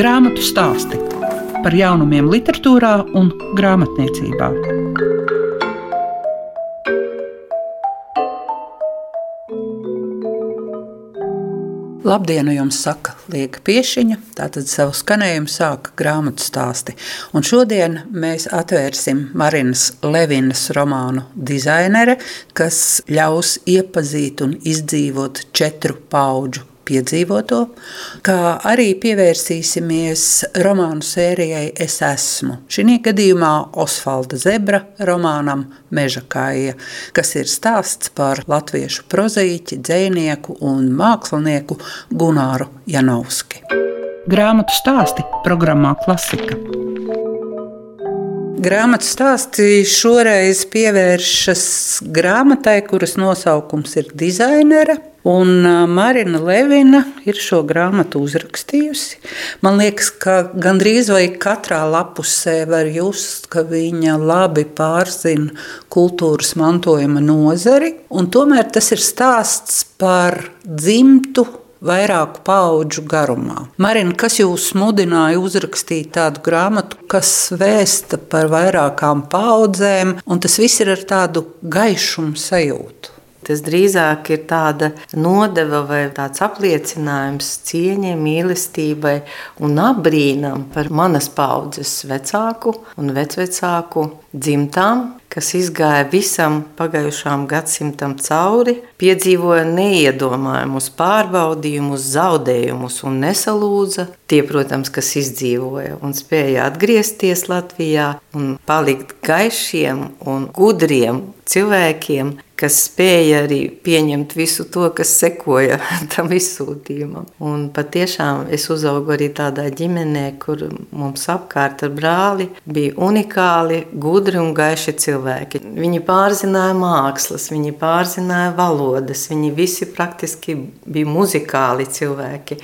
Grāmatu stāsti par jaunumiem, literatūrā un grāmatniecībā. Labdien, jums saka Lieka Piešiņa. Tātad savu skanējumu sāka grāmatu stāsti. Un šodien mēs atvērsim Marinas Levinas romānu Dizainere, kas ļaus iepazīt un izdzīvot četru pauģu piedzīvoto, kā arī pievērsīsimies romānu sērijai Es esmu. Šī gadījumā Osvalda Zebra romānam Meža kāja, kas ir stāsts par latviešu prozīķi, dzēnieku un mākslinieku Gunāru Janovski. Grāmatu stāsti programmā Klasika. Grāmatas stāstī šoreiz pievēršas grāmatai, kuras nosaukums ir Dizainere. Un Marina Levina ir šo grāmatu uzrakstījusi. Man liekas, ka gandrīz vai katrā lapusē var just, ka viņa labi pārzina kultūras mantojuma nozari. Tomēr tas ir stāsts par dzimtu vairāku pauģu garumā. Marina, kas jūs mudināja uzrakstīt tādu grāmatu, kas vēsta par vairākām paudzēm, un tas viss ir ar tādu gaišumu sajūtu? Tas drīzāk ir tāda nodeva vai tāds apliecinājums cieņai, mīlestībai un apbrīnam par manas paudzes vecāku un vecvecāku dzimtām, kas izgāja visam pagājušām gadsimtam cauri, piedzīvoja neiedomājumus, pārbaudījumus, zaudējumus un nesalūza. Tie, protams, kas izdzīvoja un spēja atgriezties Latvijā un palikt gaišiem un gudriem cilvēkiem, kas spēja arī pieņemt visu to, kas sekoja tam izsūtījumam. Un patiešām es uzaugu arī tādā ģimenē, kur mums apkārt ar brāli bija unikāli, gudri un gaiši cilvēki. Viņi pārzināja mākslas, viņi pārzināja valodas, viņi visi praktiski bija muzikāli cilvēki.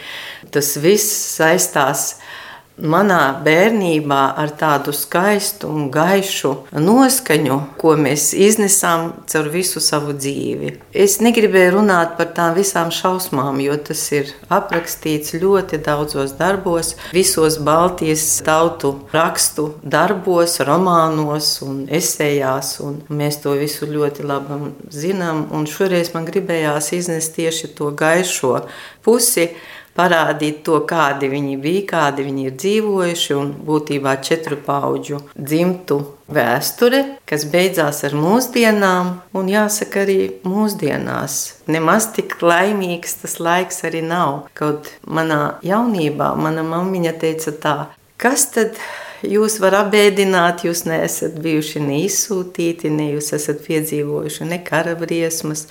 Tas viss saistās ar manā bērnībā ar tādu skaistu un gaišu noskaņu, ko mēs iznesām caur visu savu dzīvi. Es negribēju runāt par tām visām šausmām, jo tas ir aprakstīts ļoti daudzos darbos, visos Baltijas tautu rakstu darbos, romānos un esējās. Un mēs to visu ļoti labi zinām, un šoreiz man gribējās iznest tieši to gaišo pusi parādīt to, kādi viņi bija, kādi viņi ir dzīvojuši, un būtībā četru pauģu dzimtu vēsture, kas beidzās ar mūsdienām, un jāsaka, arī mūsdienās. Nemaz tik laimīgs tas laiks arī nav. Kaut manā jaunībā mana mammiņa teica tā, kas tad ir? Jūs var apbēdināt, jūs neesat bijuši ne izsūtīti, ne jūs esat piedzīvojuši ne kara briesmas,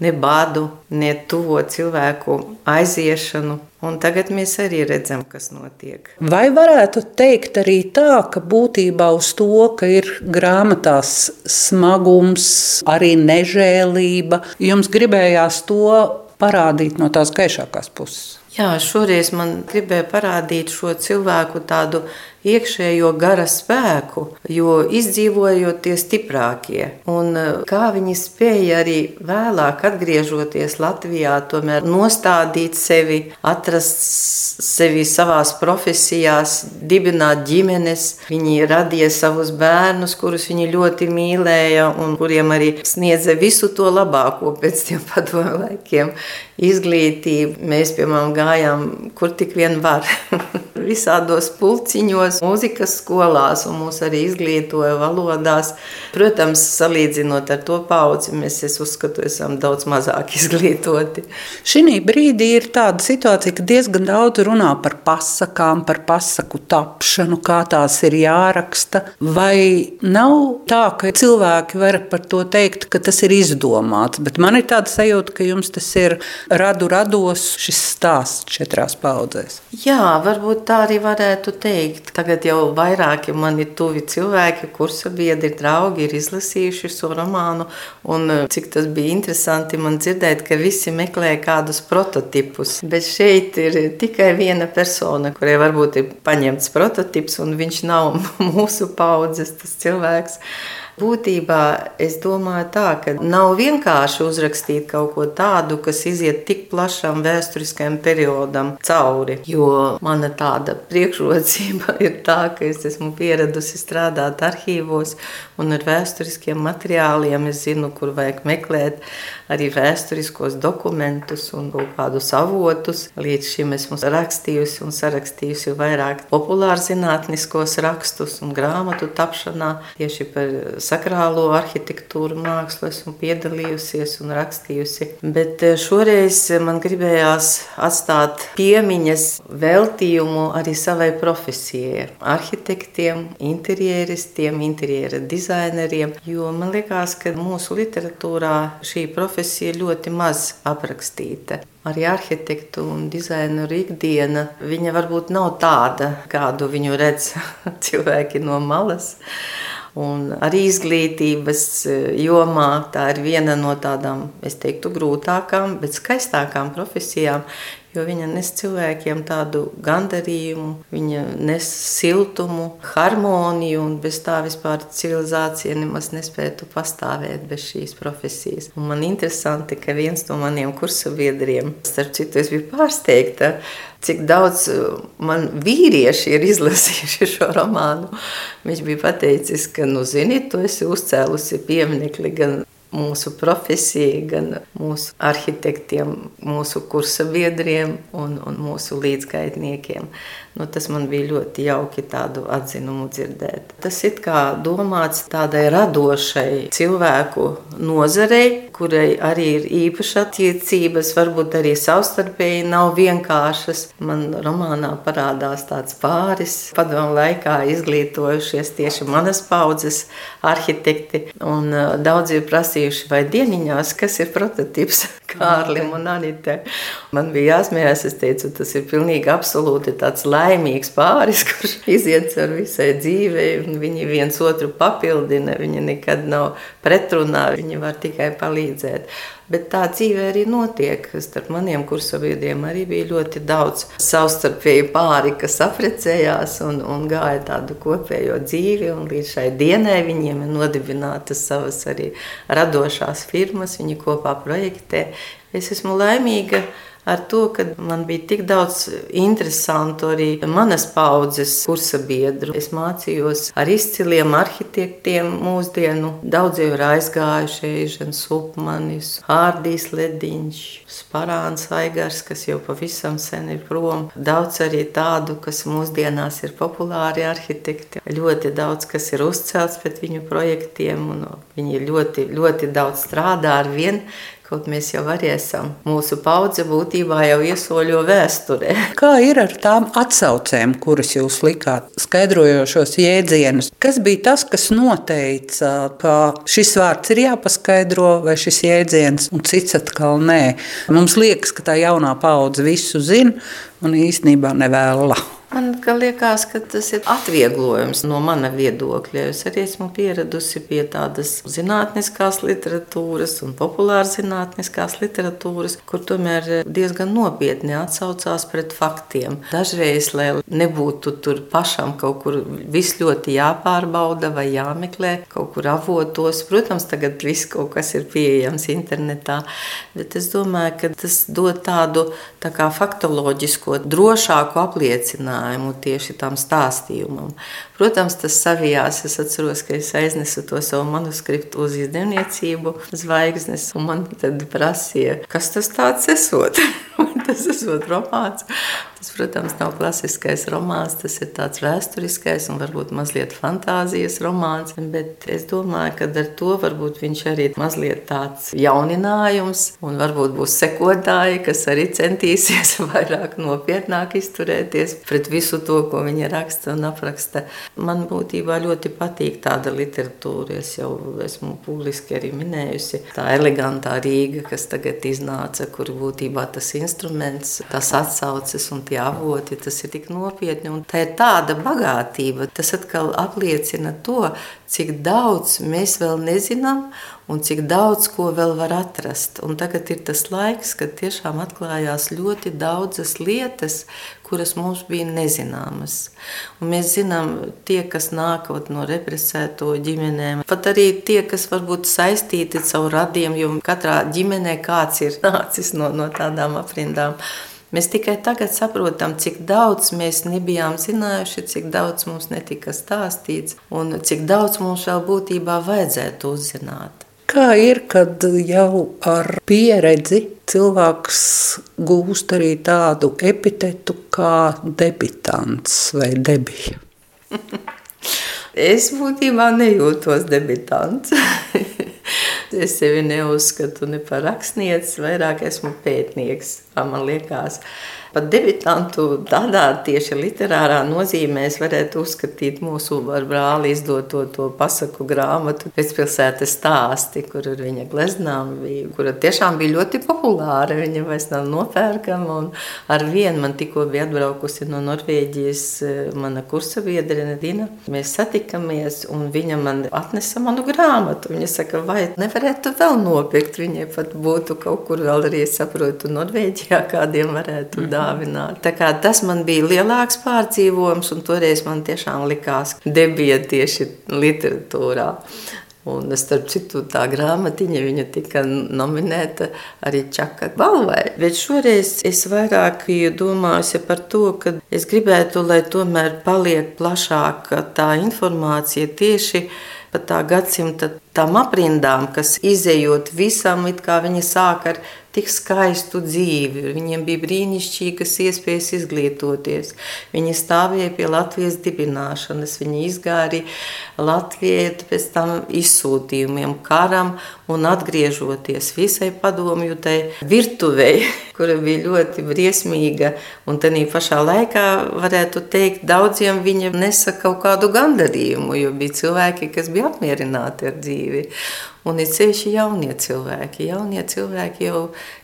ne badu, ne tuvo cilvēku aiziešanu. Un tagad mēs arī redzam, kas notiek. Vai varētu teikt arī tā, ka būtībā uz to, ka ir grāmatās smagums, arī nežēlība, jums gribējās to parādīt no tās gaišākās puses? Jā, šoreiz man gribēja parādīt šo cilvēku tādu iekšējo gara spēku, jo izdzīvojot tie stiprākie. Un e, kā viņi spēja arī vēlāk, atgriežoties Latvijā, tomēr nostādīt sevi, atrast sevi savās profesijās, dibināt ģimenes. Viņi radīja savus bērnus, kurus viņi ļoti mīlēja un kuriem arī sniedza visu to labāko pēc tiem padomu laikiem. Izglītību mēs, piemēram, gājām, kur tik vien var. Visādos pulciņos, skolās, mūzikas skolās, un mūs arī izglītoja valodās. Protams, salīdzinot ar to paudzi, mēs, es uzskatu, esam daudz mazāk izglītoti. Šī brīdī ir tāda situācija, ka diezgan daudz runā par pasakām, par pasaku tapšanu, kā tās ir jāraksta. Vai nav tā, ka cilvēki var par to teikt, ka tas ir izdomāts, bet man ir tāda sajūta, ka jums tas ir radu rados šis stāsts četrās paudzēs. Jā, varbūt tā arī varētu teikt. Tagad jau vairāki mani tuvi cilvēki, kursa biedri, draugi ir izlasījuši šo romānu. Un, eh, cik tas bija interesanti man dzirdēt, ka visi meklē kādus prototipus. Bet šeit ir tikai viena persona, kurai varbūt ir paņemts prototips, un viņš nav mūsu paudzes, cilvēks. Būtībā es domāju, tā, ka nav vienkārši uzrakstīt kaut ko tādu, kas iziet tik plašam vēsturiskajam periodam cauri. Jo mana tāda priekšrocība ir tā, ka es esmu pieradusi strādāt arhīvos un ar vēsturiskiem materiāliem. Es zinu, kur vajag meklēt arī vēsturiskos dokumentus un kaut kādus avotus. Līdz šim esmu rakstījusi un sarakstījusi vairāk populāru zinātniskos rakstus un grāmatu tapšanā tieši par sakrālo arhitektūru mākslu esmu piedalījusies un rakstījusi. Bet eh, šoreiz man gribējās atstāt piemiņas veltījumu arī savai profesijai - arhitektiem, interjeristiem, interjera dizaineriem, jo man liekas, ka mūsu literatūrā šī profesija ļoti maz aprakstīta. Arī arhitektu un dizaineru ikdiena, viņa varbūt nav tāda, kādu viņu redz cilvēki no malas. Un arī izglītības e, jomā tā ir viena no tādām, es teiktu, grūtākām, bet skaistākām profesijām, jo viņa nes cilvēkiem tādu gandarījumu, viņa nes siltumu, harmoniju, un bez tā vispār civilizācija nemaz nespētu pastāvēt bez šīs profesijas. Un man interesanti, ka viens no maniem kursabiedriem, starp citu, es biju pārsteigta, cik daudz uh, man vīrieši ir izlasījuši šo romānu. Viņš bija pateicis, ka, nu, zini, tu esi uzcēlusi pieminekli gan mūsu profesijai, gan mūsu arhitektiem, mūsu kursa biedriem un, un mūsu līdzgaitniekiem. Nu, tas man bija ļoti jauki tādu atzinumu dzirdēt. Tas ir kā domāts tādai radošai cilvēku nozarei, kurai arī ir īpaša attiecības, varbūt arī savstarpēji nav vienkāršas. Man romānā parādās tāds pāris padomu laikā izglītojušies tieši manas paudzes arhitekti. Un uh, daudzi ir prasījuši, vai dieniņās, kas ir prototyps Kārlim un Anitē. Man bija jāsmējās, es teicu, tas ir pilnīgi absolūti tāds laimīgs pāris, kurš iziet ar visai dzīvei, un viņi viens otru papildina. Viņi nekad nav pretrunā, viņi var tikai palīdzēt. Bet tā dzīve arī notiek. Starp maniem kursabiedriem arī bija ļoti daudz savstarpēju pāri, kas apprecējās un, un gāja tādu kopējo dzīvi. Līdz šai dienai viņiem ir nodibinātas savas arī radošās firmas, viņi kopā projektē. Es esmu laimīga ar to, ka man bija tik daudz interesantu arī manas paudzes kursa biedru. Es mācījos ar izciliem arhitektiem mūsdienu. Daudz jau ir aizgājuši, Ežens Upmanis, Hārdijs Lediņš, Sparāns Aigars, kas jau pavisam sen ir prom. Daudz arī tādu, kas mūsdienās ir populāri arhitekti. Ļoti daudz, kas ir uzcelts pēc viņu projektiem, un viņi ļoti, ļoti daudz strādā ar vienu Kaut mēs jau arī esam. Mūsu paudze būtībā jau iesoļo vēsturē. Kā ir ar tām atsaucēm, kuras jūs likāt, skaidrojošos jēdzienus? Kas bija tas, kas noteica, ka šis vārds ir jāpaskaidro, vai šis jēdziens, un cits atkal nē? Mums liekas, ka tā jaunā paudze visu zina un īstenībā nevēlas. Man liekas, ka tas ir atvieglojums no mana viedokļa. Es arī esmu pieradusi pie tādas zinātniskās literatūras un populāras zinātniskās literatūras, kur tomēr diezgan nopietni atsaucās pret faktiem. Dažreiz, lai nebūtu tur pašam kaut kur viss ļoti jāpārbauda vai jāmeklē kaut kur avotos. Protams, tagad viss kaut kas ir pieejams internetā, bet es domāju, ka tas dod tādu tā faktoloģisko, drošāku apliecinājumu risinājumu tieši tam stāstījumam. Protams, tas savijās. Es atceros, ka es aiznesu to savu manuskriptu uz izdevniecību zvaigznes, un man tad prasīja, kas tas tāds esot. tas esot romāns. Tas, protams, nav klasiskais romāns, tas ir tāds vēsturiskais un varbūt mazliet fantāzijas romāns. Bet es domāju, ka ar to varbūt viņš arī mazliet tāds jauninājums, un varbūt būs sekotāji, kas arī centīsies vairāk nopietnāk izturēties pret visu to, ko viņi raksta un apraksta. Man būtībā ļoti patīk tāda literatūra. Es jau esmu publiski arī minējusi. Tā elegantā Rīga, kas tagad iznāca, kur būtībā tas instruments, tas atsauces un tie avoti, tas ir tik nopietni. Un tā ir tāda bagātība. Tas atkal apliecina to, cik daudz mēs vēl nezinām un cik daudz ko vēl var atrast. Un tagad ir tas laiks, kad tiešām atklājās ļoti daudzas lietas, kuras mums bija nezināmas. Un mēs zinām, tie, kas nāk no represēto ģimenēm, pat arī tie, kas varbūt saistīti caur radiem, jo katrā ģimenē kāds ir nācis no, no tādām aprindām. Mēs tikai tagad saprotam, cik daudz mēs nebijām zinājuši, cik daudz mums netika stāstīts un cik daudz mums vēl būtībā vajadzētu uzzināt. Kā ir, kad jau ar pieredzi cilvēks gūst arī tādu epitetu kā debitants vai debija? es būtībā nejūtos debitants. Es sevi neuzskatu ne par rakstnieci, vairāk esmu pētnieks, man liekas. Pat debitantu tādā tieši literārā nozīmē es varētu uzskatīt mūsu ar brāli izdoto to pasaku grāmatu pēcpilsētas stāsti, kur ar viņa gleznām bija, kura tiešām bija ļoti populāra, viņa vairs nav nopērkama, un ar vienu man tikko bija atbraukusi no Norvēģijas eh, mana kursa biedrene Dina. Mēs satikamies, un viņa man atnesa manu grāmatu. Viņa saka, vai nevarētu vēl nopirkt, viņai pat būtu kaut kur vēl arī, saprotu, Norvēģijā kādiem varētu dāt dāvināt. Tā kā tas man bija lielāks pārdzīvojums, un toreiz man tiešām likās debija tieši literatūrā. Un, starp citu, tā grāmatiņa tika nominēta arī Čaka balvai. Bet šoreiz es vairāk domāju par to, ka es gribētu, lai tomēr paliek plašāka tā informācija tieši par tā gadsimta tām aprindām, kas izējot visam, it kā viņi sāk ar tik skaistu dzīvi. Viņiem bija brīnišķīgas iespējas izglītoties. Viņi stāvēja pie Latvijas dibināšanas, viņi izgāja Latvijai pēc tam izsūtījumiem, karam un atgriežoties visai padomju tai virtuvei, kura bija ļoti briesmīga. Un tādā pašā laikā varētu teikt, daudziem viņa nesa kaut kādu gandarījumu, jo bija cilvēki, kas bija apmierināti ar dzīvi. Un ir ceļši jaunie cilvēki. Jaunie cilvēki jau,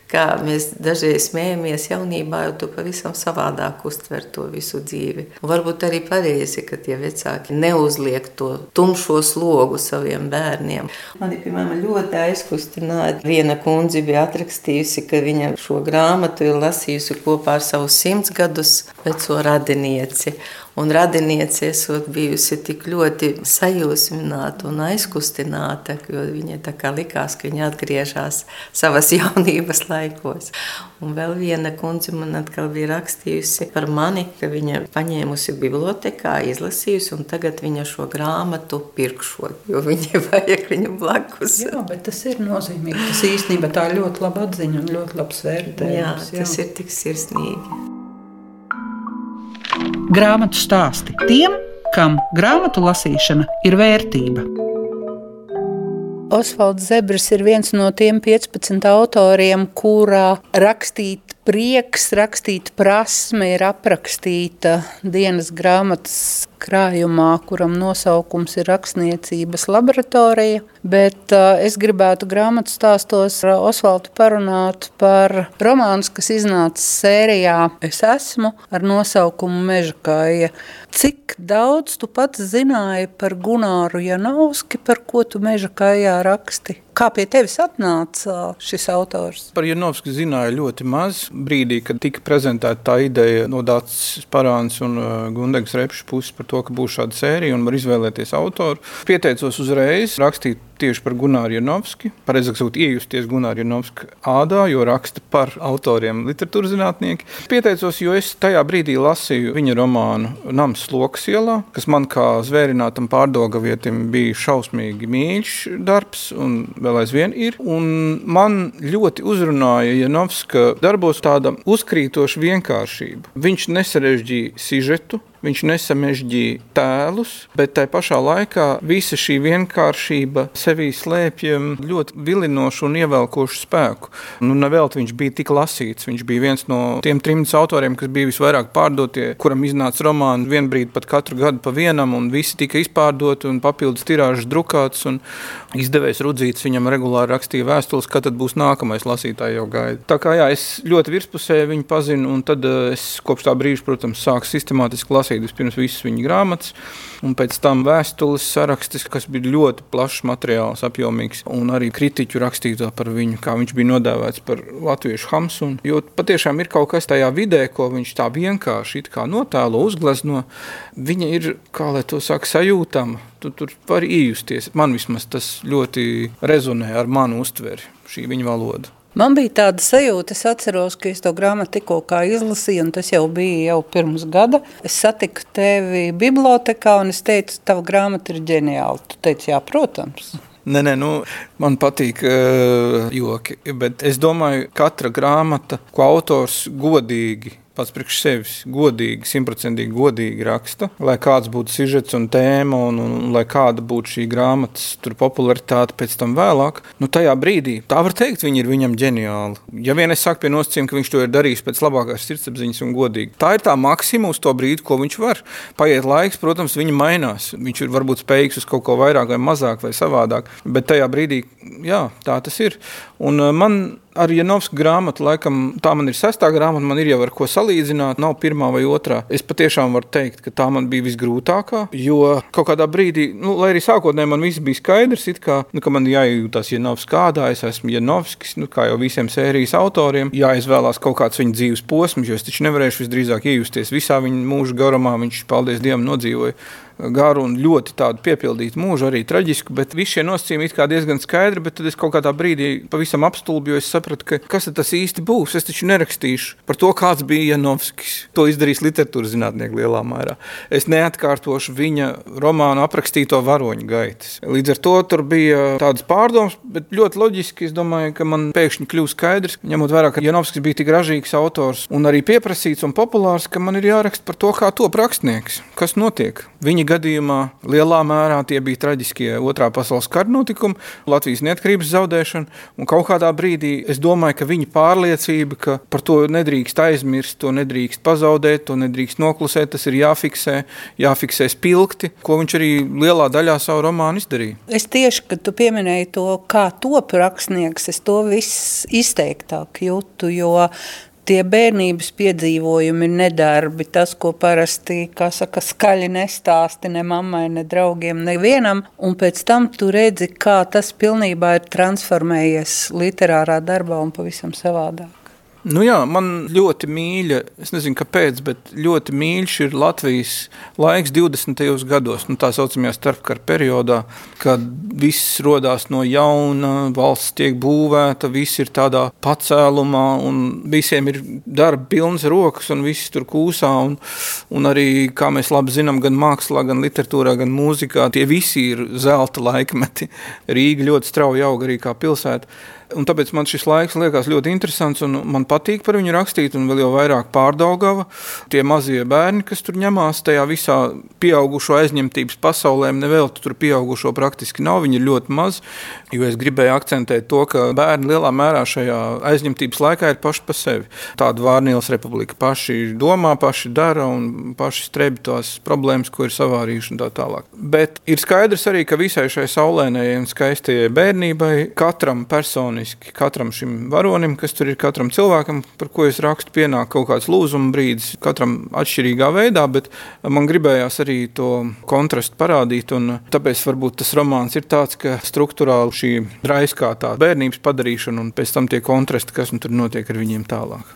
kā mēs dažreiz smējamies, jaunībā jau tu pavisam savādāk uztver to visu dzīvi. Un varbūt arī pareizi, ka tie vecāki neuzliek to tumšo slogu saviem bērniem. Mani, piemēram, ļoti aizkustināja. Viena kundze bija atrakstījusi, ka viņa šo grāmatu ir lasījusi kopā ar savu simts gadus veco radinieci. Un radiniece esot bijusi tik ļoti sajūsmināta un aizkustināta, jo viņai tā kā likās, ka viņa atgriežas savas jaunības laikos. Un vēl viena kundze man atkal bija rakstījusi par mani, ka viņa paņēmusi bibliotekā, izlasījusi, un tagad viņa šo grāmatu pirkšot, jo viņai vajag viņu blakus. Jā, bet tas ir nozīmīgi. Tas īstenībā tā ir ļoti laba atziņa un ļoti labs vērtējums. Jā, tas jā. ir tik sirsnīgi. Grāmatu stāsti tiem, kam grāmatu lasīšana ir vērtība. Osvalds Zebris ir viens no tiem 15 autoriem, kurā rakstīt prieks, rakstīt prasme ir aprakstīta dienas grāmatas krājumā, kuram nosaukums ir rakstniecības laboratorija. Bet uh, es gribētu grāmatu stāstos ar Osvaldu parunāt par romānu, kas iznāca sērijā Es esmu ar nosaukumu Mežakāja. Cik daudz tu pats zināji par Gunāru Janovski, par ko tu Mežakājā raksti? Kā pie tevis atnāca šis autors? Par Janovski zināju ļoti maz. Brīdī, kad tika prezentēta tā ideja no Dācis Parāns un uh, Gundegas Repšas puses par to, ka būs šāda sērija un var izvēlēties autoru, pieteicos uzreiz rakstīt tieši par Gunāru Janovski. Pareizāk sakot, iejusties Gunāru Janovski ādā, jo raksta par autoriem literatūras zinātnieki. Pieteicos, jo es tajā brīdī lasīju viņa romānu Nams Lokas ielā, kas man kā zvērinātam pārdogavietim bija šausmīgi mīļš darbs un vēl aizvien ir. Un man ļoti uzrunāja Janovska darbos tāda uzkrītoša vienkāršība. Viņš nesarežģīja sižetu, viņš nesamežģīja tēlus, bet tajā pašā laikā visa šī vienkāršība sevī slēpj ļoti vilinošu un ievelkošu spēku. Nu, Nevēl viņš bija tik lasīts. Viņš bija viens no tiem trimdus autoriem, kas bija visvairāk pārdotie, kuram iznāca romāni vienbrīd pat katru gadu pa vienam, un visi tika izpārdoti un papildus tirāžas drukāts. Izdevējs Rudzīts viņam regulāri rakstīja vēstules, kad būs nākamais lasītājs jau gaida. Tā kā jā, es ļoti virspusēji viņu pazinu, un tad uh, es kopš tā brīža, protams, sāku sistemātiski lasīt vispirms visas viņa grāmatas, un pēc tam vēstules sarakstus, kas bija ļoti plašs materiāls, apjomīgs, un arī kritiķu rakstīto par viņu, kā viņš bija nodēvēts par latviešu Hamsunu. Jo patiešām ir kaut kas tajā vidē, ko viņš tā vienkārši notēlo, uzglezno. Viņa ir, kā lai to saka, sajūtama. Tu tur var iejusties. Man vismaz tas ļoti rezonē ar manu uztveri, šī viņa valoda. Man bija tāda sajūta, es atceros, ka es to grāmatu tikko izlasīju, un tas jau bija jau pirms gada. Es satiku tevi bibliotekā, un es teicu, tava grāmata ir ģeniāla. Tu teici, jā, protams. Nē, nē, nu, man patīk uh, joki, bet es domāju, ka katra grāmata, ko autors godīgi pats priekš sevis godīgi, simtprocentīgi godīgi raksta, lai kāds būtu sižets un tēma, un, un, un lai kāda būtu šī grāmatas popularitāte pēc tam vēlāk. Nu, tajā brīdī tā var teikt, viņi ir viņam ģeniāli. Ja vien es saku pie nosacījuma, ka viņš to ir darījis pēc labākās sirdsapziņas un godīgi, tā ir tā maksimuma uz to brīdi, ko viņš var. Paiet laiks, protams, viņa mainās. Viņš ir varbūt spējīgs uz kaut ko vairāk vai mazāk vai savādāk, bet tajā brīdī, jā, tā tas ir. Un uh, man ar Janovska grāmatu, laikam, tā man ir sestā grāmata, man ir jau ar ko salīdzināt, nav pirmā vai otrā. Es patiešām varu teikt, ka tā man bija visgrūtākā, jo kaut kādā brīdī, nu, lai arī sākotnēji man viss bija skaidrs, kā, nu, ka man jājūtas Janovs kādā, es esmu Janovskis, nu, kā jau visiem sērijas autoriem, jāizvēlās kaut kāds viņa dzīves posms, jo es taču nevarēšu visdrīzāk iejusties visā viņa mūža garumā, viņš, paldies Dievam, nodzīvoja garu un ļoti tādu piepildītu mūžu, arī traģisku. Bet visi šie nosacījumi ir diezgan skaidri. Bet tad es kaut kādā brīdī pavisam apstulbju, jo es sapratu, ka kas tas īsti būs. Es taču nerakstīšu par to, kāds bija Janovskis. To izdarīs literatūras zinātnieki lielā mērā. Es neatkārtošu viņa romānu aprakstīto varoņu gaitas. Līdz ar to tur bija tādas pārdomas, bet ļoti loģiski. Es domāju, ka man pēkšņi kļūst skaidrs, ņemot vērā, ka Janovskis bija tik ražīgs autors un arī pieprasīts un populārs, ka man ir jāraksta par to, kā top rakstnieks, kas notiek. Viņa gadījumā lielā mērā tie bija traģiskie otrā pasaules kara notikumi, Latvijas neatkarības zaudēšana. Kaut kādā brīdī es domāju, ka viņa pārliecība, ka par to nedrīkst aizmirst, to nedrīkst pazaudēt, to nedrīkst noklusēt, tas ir jāfiksē, jāfiksē spilgti, ko viņš arī lielā daļā savu romānu izdarīja. Es tieši, kad tu pieminēji to, kā top rakstnieks, es to viss izteiktāk jūtu, jo tie bērnības piedzīvojumi, nedarbi, tas, ko parasti, saka, skaļi nestāsti ne mammai, ne draugiem, nevienam, un pēc tam tu redzi, kā tas pilnībā ir transformējies literārā darbā un pavisam savādāk. Nu jā, man ļoti mīļa, es nezinu, kāpēc, bet ļoti mīļš ir Latvijas laiks 20. gados, nu, tā saucamajā starpkara periodā, kad viss radās no jauna, valsts tiek būvēta, viss ir tādā pacēlumā, un visiem ir darba pilnas rokas, un viss tur kūsā. Un, un arī, kā mēs labi zinām, gan mākslā, gan literatūrā, gan mūzikā, tie visi ir zelta laikmeti. Rīga ļoti strauji aug arī kā pilsēta. Un tāpēc man šis laiks liekas ļoti interesants, un man patīk par viņu rakstīt, un vēl jau vairāk pārdaugava. Tie mazie bērni, kas tur ņemās tajā visā pieaugušo aizņemtības pasaulē, nevēl tur pieaugušo praktiski nav, viņi ir ļoti maz. Jo es gribēju akcentēt to, ka bērni lielā mērā šajā aizņemtības laikā ir paši par sevi. Tāda Vārnīlas republika paši domā, paši dara un paši strebi tās problēmas, ko ir savārījuši un tā tālāk. Bet ir skaidrs arī, ka visai šai saulēnējai un skaistajai bērnībai katram personam personiski katram šim varonim, kas tur ir katram cilvēkam, par ko es rakstu, pienāk kaut kāds lūzuma brīdis, katram atšķirīgā veidā, bet man gribējās arī to kontrastu parādīt. Tāpēc varbūt tas romāns ir tāds, ka struktūrāli šī raiskā tā bērnības padarīšana un pēc tam tie kontrasti, kas nu tur notiek ar viņiem tālāk.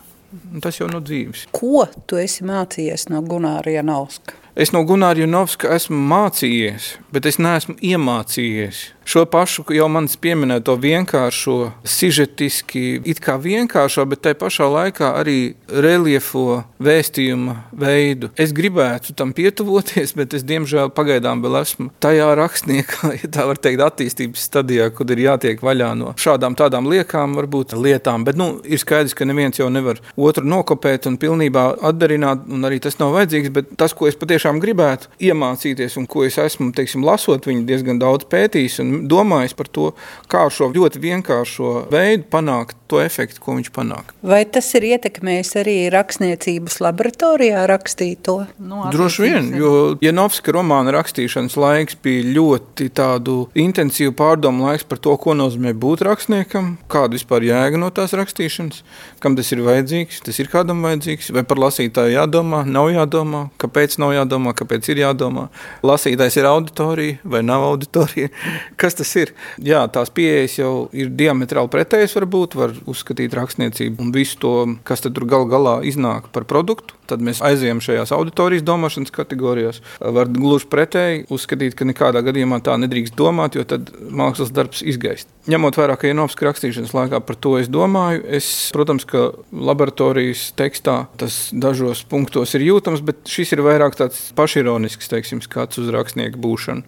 Tas jau no dzīves. Ko tu esi mācījies no Gunāra Janovska? Es no Gunāra Janovska esmu mācījies, bet es neesmu iemācījies. Šo pašu jau manis pieminēja to vienkāršo, sižetiski, it kā vienkāršo, bet tai pašā laikā arī reliefo vēstījuma veidu. Es gribētu tam pietuvoties, bet es diemžēl pagaidām vēl esmu tajā rakstniekā, ja tā var teikt, attīstības stadijā, kad ir jātiek vaļā no šādām tādām liekām, varbūt lietām. Bet nu, ir skaidrs, ka neviens jau nevar otru nokopēt un pilnībā atdarināt, un arī tas nav vajadzīgs. Bet tas, ko es patiešām gribētu iemācīties un ko es esmu teiksim, lasot, viņi diezgan daudz pētījis un domājis par to, kā šo ļoti vienkāršo veidu panākt to efektu, ko viņš panāk. Vai tas ir ietekmējis arī rakstniecības laboratorijā rakstīto? No, Droši vien, jo Janovska romāna rakstīšanas laiks bija ļoti tādu intensīvu pārdomu laiks par to, ko nozīmē būt rakstniekam, kāda vispār jēga no tās rakstīšanas, kam tas ir vajadzīgs, tas ir kādam vajadzīgs, vai par lasītāju jādomā, nav jādomā, kāpēc nav jādomā, kāpēc ir jādomā. Lasītājs ir auditorija vai nav auditorija. Kas tas ir? Jā, tās pieejas jau ir diametrāli pretējas varbūt, var uzskatīt rakstniecību un visu to, kas tur gal galā iznāk par produktu. Tad mēs aizējām šajās auditorijas domāšanas kategorijās. Var gluži pretēji uzskatīt, ka nekādā gadījumā tā nedrīkst domāt, jo tad mākslas darbs izgaist. Ņemot vērā, ka Janovska rakstīšanas laikā par to es domāju, es, protams, ka laboratorijas tekstā tas dažos punktos ir jūtams, bet šis ir vairāk tāds pašironisks, teiksim, skats uz rakstnieku būšanu.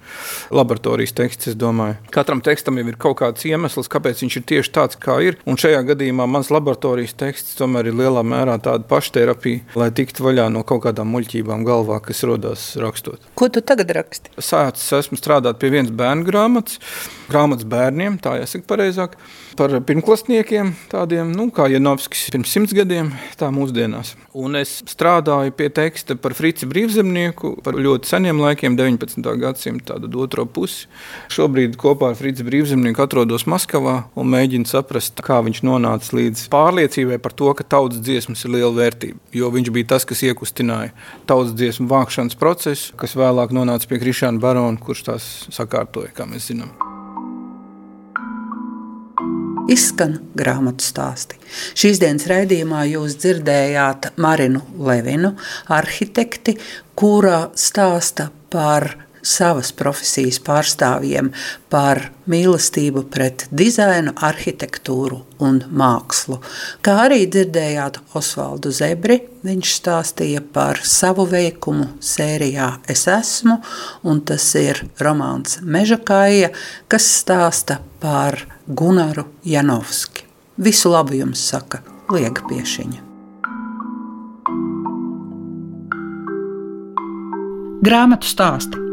Laboratorijas teksts, es domāju, katram tekstam jau ir kaut kāds iemesls, kāpēc viņš ir tieši tāds, kā ir. Un šajā gadījumā mans laboratorijas teksts tomēr ir lielā mērā tāda pašterapija, lai tiktu vaļā no kaut kādām muļķībām galvā, kas rodas rakstot. Ko tu tagad raksti? Sācis esmu strādāt pie vienas bērnu grāmatas, grāmatas bērniem, tā jāsaka pareizāk, par pirmklasniekiem, tādiem nu, kā Janovskis pirms simts gadiem, tā mūsdienās. Un es strādāju pie teksta par Frici brīvzemnieku, par ļoti seniem laikiem, 19. gadsimta otro pusi. Šobrīd kopā ar Frici brīvzemnieku atrodos Maskavā un mēģinu saprast, kā viņš nonāca līdz pārliecībai par to, ka tautas dziesmas ir liela vērtība. Jo viņš bija tas, kas iekustināja tautas dziesmu vākšanas procesu, kas vēlāk nonāca pie Krišāna Barona, kurš tās sakārtoja, kā mēs zinām izskan grāmatu stāsti. Šīs dienas raidījumā jūs dzirdējāt Marinu Levinu, arhitekti, kura stāsta par savas profesijas pārstāvjiem par mīlestību pret dizainu, arhitektūru un mākslu. Kā arī dzirdējāt Osvaldu Zebri, viņš stāstīja par savu veikumu sērijā Es esmu, un tas ir romāns Meža kaija, kas stāsta par Gunaru Janovski. Visu labu jums saka Liega Piešiņa. Grāmatu stāsti